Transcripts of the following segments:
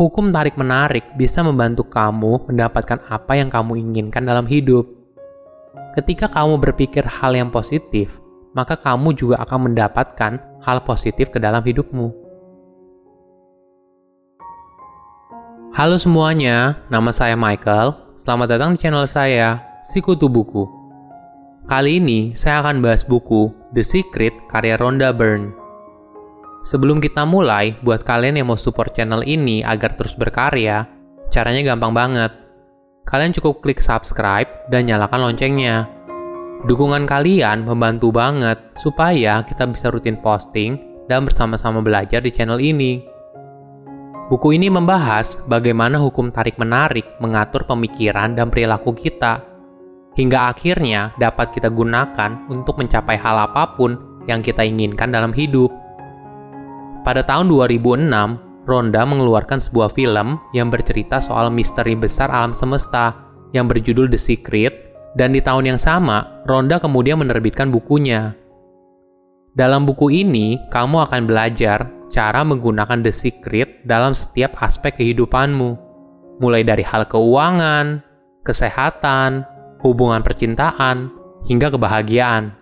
hukum tarik-menarik bisa membantu kamu mendapatkan apa yang kamu inginkan dalam hidup. Ketika kamu berpikir hal yang positif, maka kamu juga akan mendapatkan hal positif ke dalam hidupmu. Halo semuanya, nama saya Michael. Selamat datang di channel saya, Sikutu Buku. Kali ini saya akan bahas buku The Secret karya Rhonda Byrne. Sebelum kita mulai, buat kalian yang mau support channel ini agar terus berkarya, caranya gampang banget. Kalian cukup klik subscribe dan nyalakan loncengnya. Dukungan kalian membantu banget supaya kita bisa rutin posting dan bersama-sama belajar di channel ini. Buku ini membahas bagaimana hukum tarik-menarik mengatur pemikiran dan perilaku kita, hingga akhirnya dapat kita gunakan untuk mencapai hal apa pun yang kita inginkan dalam hidup. Pada tahun 2006, Ronda mengeluarkan sebuah film yang bercerita soal misteri besar alam semesta yang berjudul The Secret, dan di tahun yang sama, Ronda kemudian menerbitkan bukunya. Dalam buku ini, kamu akan belajar cara menggunakan The Secret dalam setiap aspek kehidupanmu, mulai dari hal keuangan, kesehatan, hubungan percintaan, hingga kebahagiaan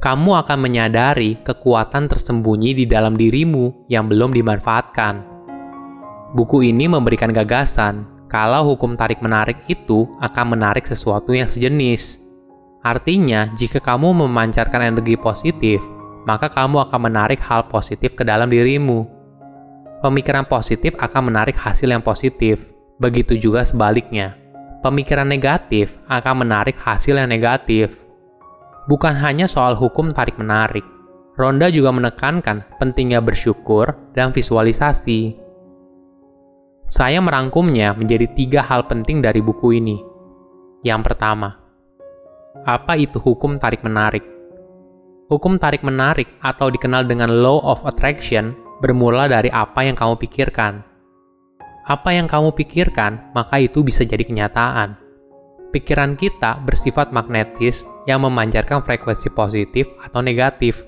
kamu akan menyadari kekuatan tersembunyi di dalam dirimu yang belum dimanfaatkan. Buku ini memberikan gagasan kalau hukum tarik-menarik itu akan menarik sesuatu yang sejenis. Artinya, jika kamu memancarkan energi positif, maka kamu akan menarik hal positif ke dalam dirimu. Pemikiran positif akan menarik hasil yang positif, begitu juga sebaliknya. Pemikiran negatif akan menarik hasil yang negatif bukan hanya soal hukum tarik-menarik. Ronda juga menekankan pentingnya bersyukur dan visualisasi. Saya merangkumnya menjadi tiga hal penting dari buku ini. Yang pertama, apa itu hukum tarik-menarik? Hukum tarik-menarik atau dikenal dengan Law of Attraction bermula dari apa yang kamu pikirkan. Apa yang kamu pikirkan, maka itu bisa jadi kenyataan pikiran kita bersifat magnetis yang memancarkan frekuensi positif atau negatif.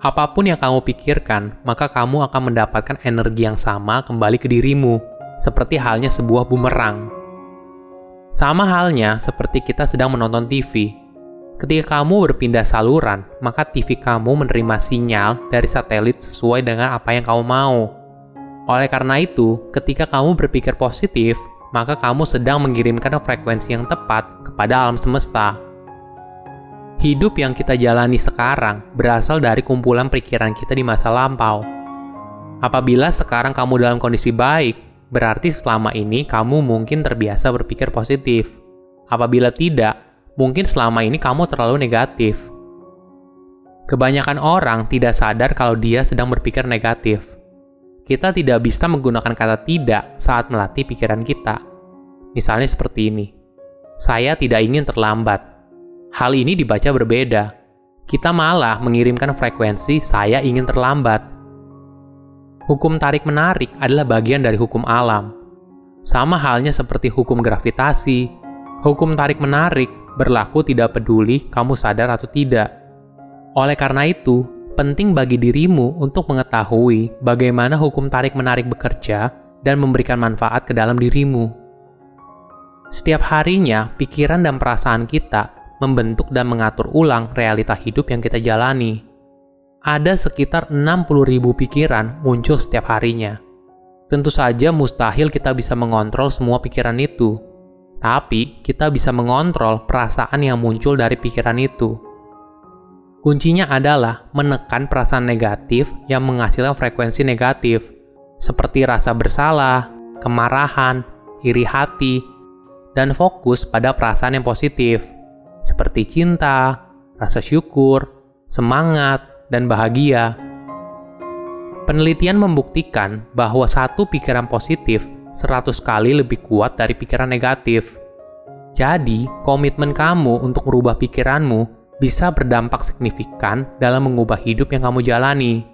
Apa pun yang kamu pikirkan, maka kamu akan mendapatkan energi yang sama kembali ke dirimu, seperti halnya sebuah bumerang. Sama halnya seperti kita sedang menonton TV. Ketika kamu berpindah saluran, maka TV kamu menerima sinyal dari satelit sesuai dengan apa yang kamu mau. Oleh karena itu, ketika kamu berpikir positif, maka kamu sedang mengirimkan frekuensi yang tepat kepada alam semesta. Hidup yang kita jalani sekarang berasal dari kumpulan pikiran kita di masa lampau. Apabila sekarang kamu dalam kondisi baik, berarti selama ini kamu mungkin terbiasa berpikir positif. Apabila tidak, mungkin selama ini kamu terlalu negatif. Kebanyakan orang tidak sadar kalau dia sedang berpikir negatif kita tidak bisa menggunakan kata tidak saat melatih pikiran kita. Misalnya seperti ini. Saya tidak ingin terlambat. Hal ini dibaca berbeda. Kita malah mengirimkan frekuensi saya ingin terlambat. Hukum tarik-menarik adalah bagian dari hukum alam. Sama halnya seperti hukum gravitasi. Hukum tarik-menarik berlaku tidak peduli kamu sadar atau tidak. Oleh karena itu, penting bagi dirimu untuk mengetahui bagaimana hukum tarik-menarik bekerja dan memberikan manfaat ke dalam dirimu. Setiap harinya, pikiran dan perasaan kita membentuk dan mengatur ulang realita hidup yang kita jalani. Ada sekitar 60.000 pikiran muncul setiap harinya. Tentu saja mustahil kita bisa mengontrol semua pikiran itu, tapi kita bisa mengontrol perasaan yang muncul dari pikiran itu. Kuncinya adalah menekan perasaan negatif yang menghasilkan frekuensi negatif, seperti rasa bersalah, kemarahan, iri hati, dan fokus pada perasaan yang positif, seperti cinta, rasa syukur, semangat, dan bahagia. Penelitian membuktikan bahwa satu pikiran positif 100 kali lebih kuat dari pikiran negatif. Jadi, komitmen kamu untuk merubah pikiranmu bisa berdampak signifikan dalam mengubah hidup yang kamu jalani.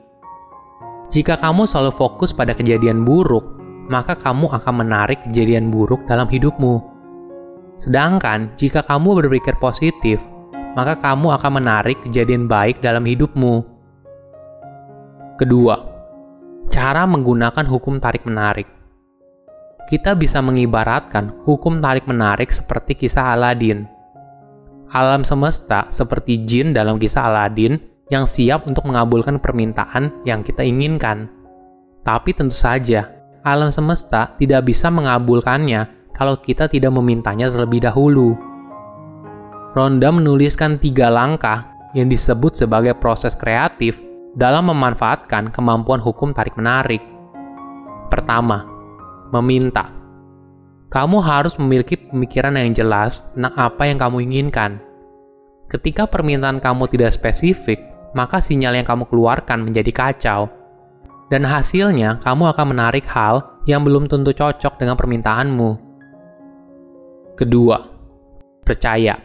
Jika kamu selalu fokus pada kejadian buruk, maka kamu akan menarik kejadian buruk dalam hidupmu. Sedangkan jika kamu berpikir positif, maka kamu akan menarik kejadian baik dalam hidupmu. Kedua, cara menggunakan hukum tarik-menarik. kita bisa mengibaratkan hukum tarik-menarik seperti kisah Aladin. Alam semesta seperti jin dalam kisah Aladin yang siap untuk mengabulkan permintaan yang kita inginkan. Tapi tentu saja, alam semesta tidak bisa mengabulkannya kalau kita tidak memintanya terlebih dahulu. Ronda menuliskan tiga langkah yang disebut sebagai proses kreatif dalam memanfaatkan kemampuan hukum tarik-menarik. Pertama, meminta. Kamu harus memiliki pemikiran yang jelas tentang apa yang kamu inginkan. Ketika permintaan kamu tidak spesifik, maka sinyal yang kamu keluarkan menjadi kacau. Dan hasilnya, kamu akan menarik hal yang belum tentu cocok dengan permintaanmu. Kedua, percaya.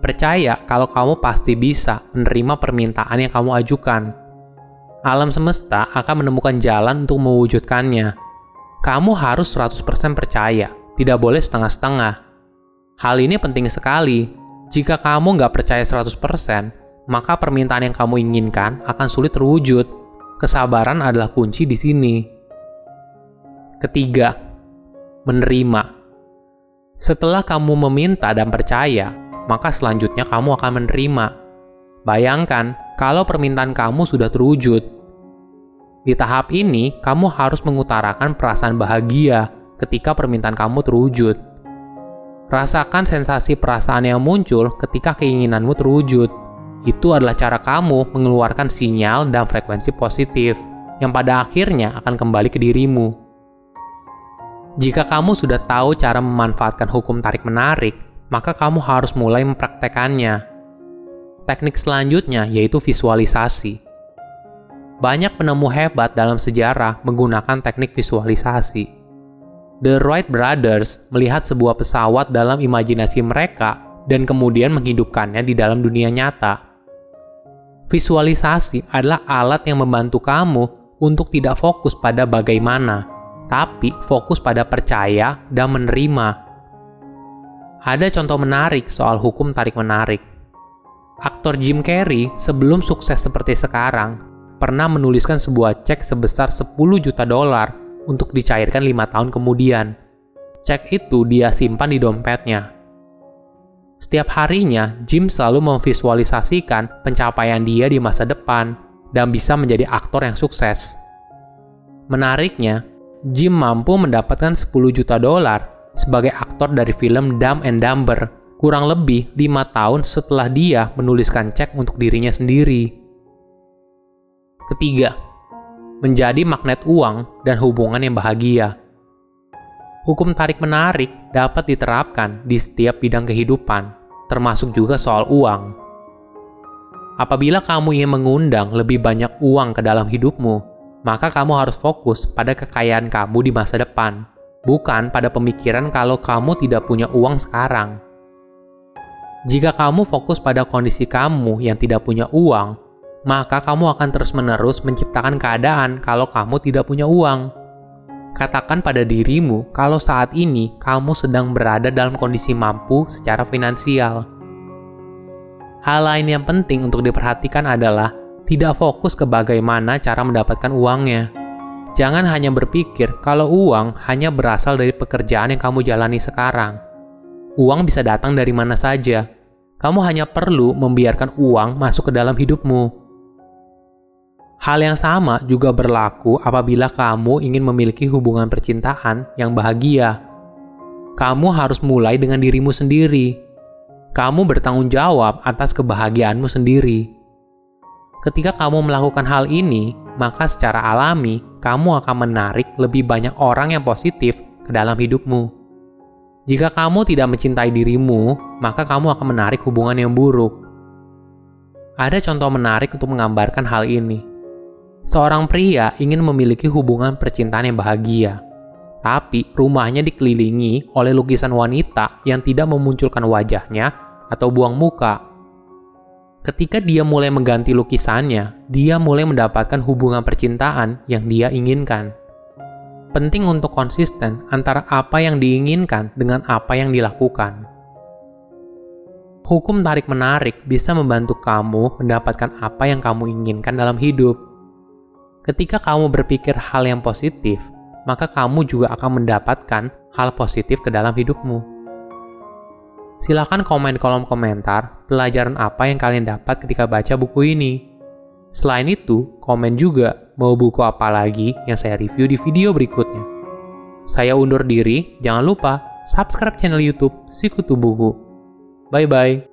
Percaya kalau kamu pasti bisa menerima permintaan yang kamu ajukan. Alam semesta akan menemukan jalan untuk mewujudkannya kamu harus 100% percaya, tidak boleh setengah-setengah. Hal ini penting sekali. Jika kamu nggak percaya 100%, maka permintaan yang kamu inginkan akan sulit terwujud. Kesabaran adalah kunci di sini. Ketiga, menerima. Setelah kamu meminta dan percaya, maka selanjutnya kamu akan menerima. Bayangkan kalau permintaan kamu sudah terwujud, di tahap ini, kamu harus mengutarakan perasaan bahagia ketika permintaan kamu terwujud. Rasakan sensasi perasaan yang muncul ketika keinginanmu terwujud. Itu adalah cara kamu mengeluarkan sinyal dan frekuensi positif yang pada akhirnya akan kembali ke dirimu. Jika kamu sudah tahu cara memanfaatkan hukum tarik-menarik, maka kamu harus mulai mempraktekannya. Teknik selanjutnya yaitu visualisasi. Banyak penemu hebat dalam sejarah menggunakan teknik visualisasi. The Wright Brothers melihat sebuah pesawat dalam imajinasi mereka dan kemudian menghidupkannya di dalam dunia nyata. Visualisasi adalah alat yang membantu kamu untuk tidak fokus pada bagaimana, tapi fokus pada percaya dan menerima. Ada contoh menarik soal hukum tarik-menarik. Aktor Jim Carrey sebelum sukses seperti sekarang pernah menuliskan sebuah cek sebesar 10 juta dolar untuk dicairkan lima tahun kemudian. Cek itu dia simpan di dompetnya. Setiap harinya, Jim selalu memvisualisasikan pencapaian dia di masa depan dan bisa menjadi aktor yang sukses. Menariknya, Jim mampu mendapatkan 10 juta dolar sebagai aktor dari film Dumb and Dumber kurang lebih lima tahun setelah dia menuliskan cek untuk dirinya sendiri. Ketiga, menjadi magnet uang dan hubungan yang bahagia. Hukum tarik-menarik dapat diterapkan di setiap bidang kehidupan, termasuk juga soal uang. Apabila kamu ingin mengundang lebih banyak uang ke dalam hidupmu, maka kamu harus fokus pada kekayaan kamu di masa depan, bukan pada pemikiran kalau kamu tidak punya uang sekarang. Jika kamu fokus pada kondisi kamu yang tidak punya uang, maka kamu akan terus-menerus menciptakan keadaan kalau kamu tidak punya uang. Katakan pada dirimu kalau saat ini kamu sedang berada dalam kondisi mampu secara finansial. Hal lain yang penting untuk diperhatikan adalah tidak fokus ke bagaimana cara mendapatkan uangnya. Jangan hanya berpikir kalau uang hanya berasal dari pekerjaan yang kamu jalani sekarang. Uang bisa datang dari mana saja. Kamu hanya perlu membiarkan uang masuk ke dalam hidupmu. Hal yang sama juga berlaku apabila kamu ingin memiliki hubungan percintaan yang bahagia. Kamu harus mulai dengan dirimu sendiri. Kamu bertanggung jawab atas kebahagiaanmu sendiri. Ketika kamu melakukan hal ini, maka secara alami kamu akan menarik lebih banyak orang yang positif ke dalam hidupmu. Jika kamu tidak mencintai dirimu, maka kamu akan menarik hubungan yang buruk. Ada contoh menarik untuk menggambarkan hal ini. Seorang pria ingin memiliki hubungan percintaan yang bahagia, tapi rumahnya dikelilingi oleh lukisan wanita yang tidak memunculkan wajahnya atau buang muka. Ketika dia mulai mengganti lukisannya, dia mulai mendapatkan hubungan percintaan yang dia inginkan. Penting untuk konsisten antara apa yang diinginkan dengan apa yang dilakukan. Hukum tarik-menarik bisa membantu kamu mendapatkan apa yang kamu inginkan dalam hidup Ketika kamu berpikir hal yang positif, maka kamu juga akan mendapatkan hal positif ke dalam hidupmu. Silahkan komen di kolom komentar pelajaran apa yang kalian dapat ketika baca buku ini. Selain itu, komen juga mau buku apa lagi yang saya review di video berikutnya. Saya undur diri, jangan lupa subscribe channel YouTube Sikutu Buku. Bye bye.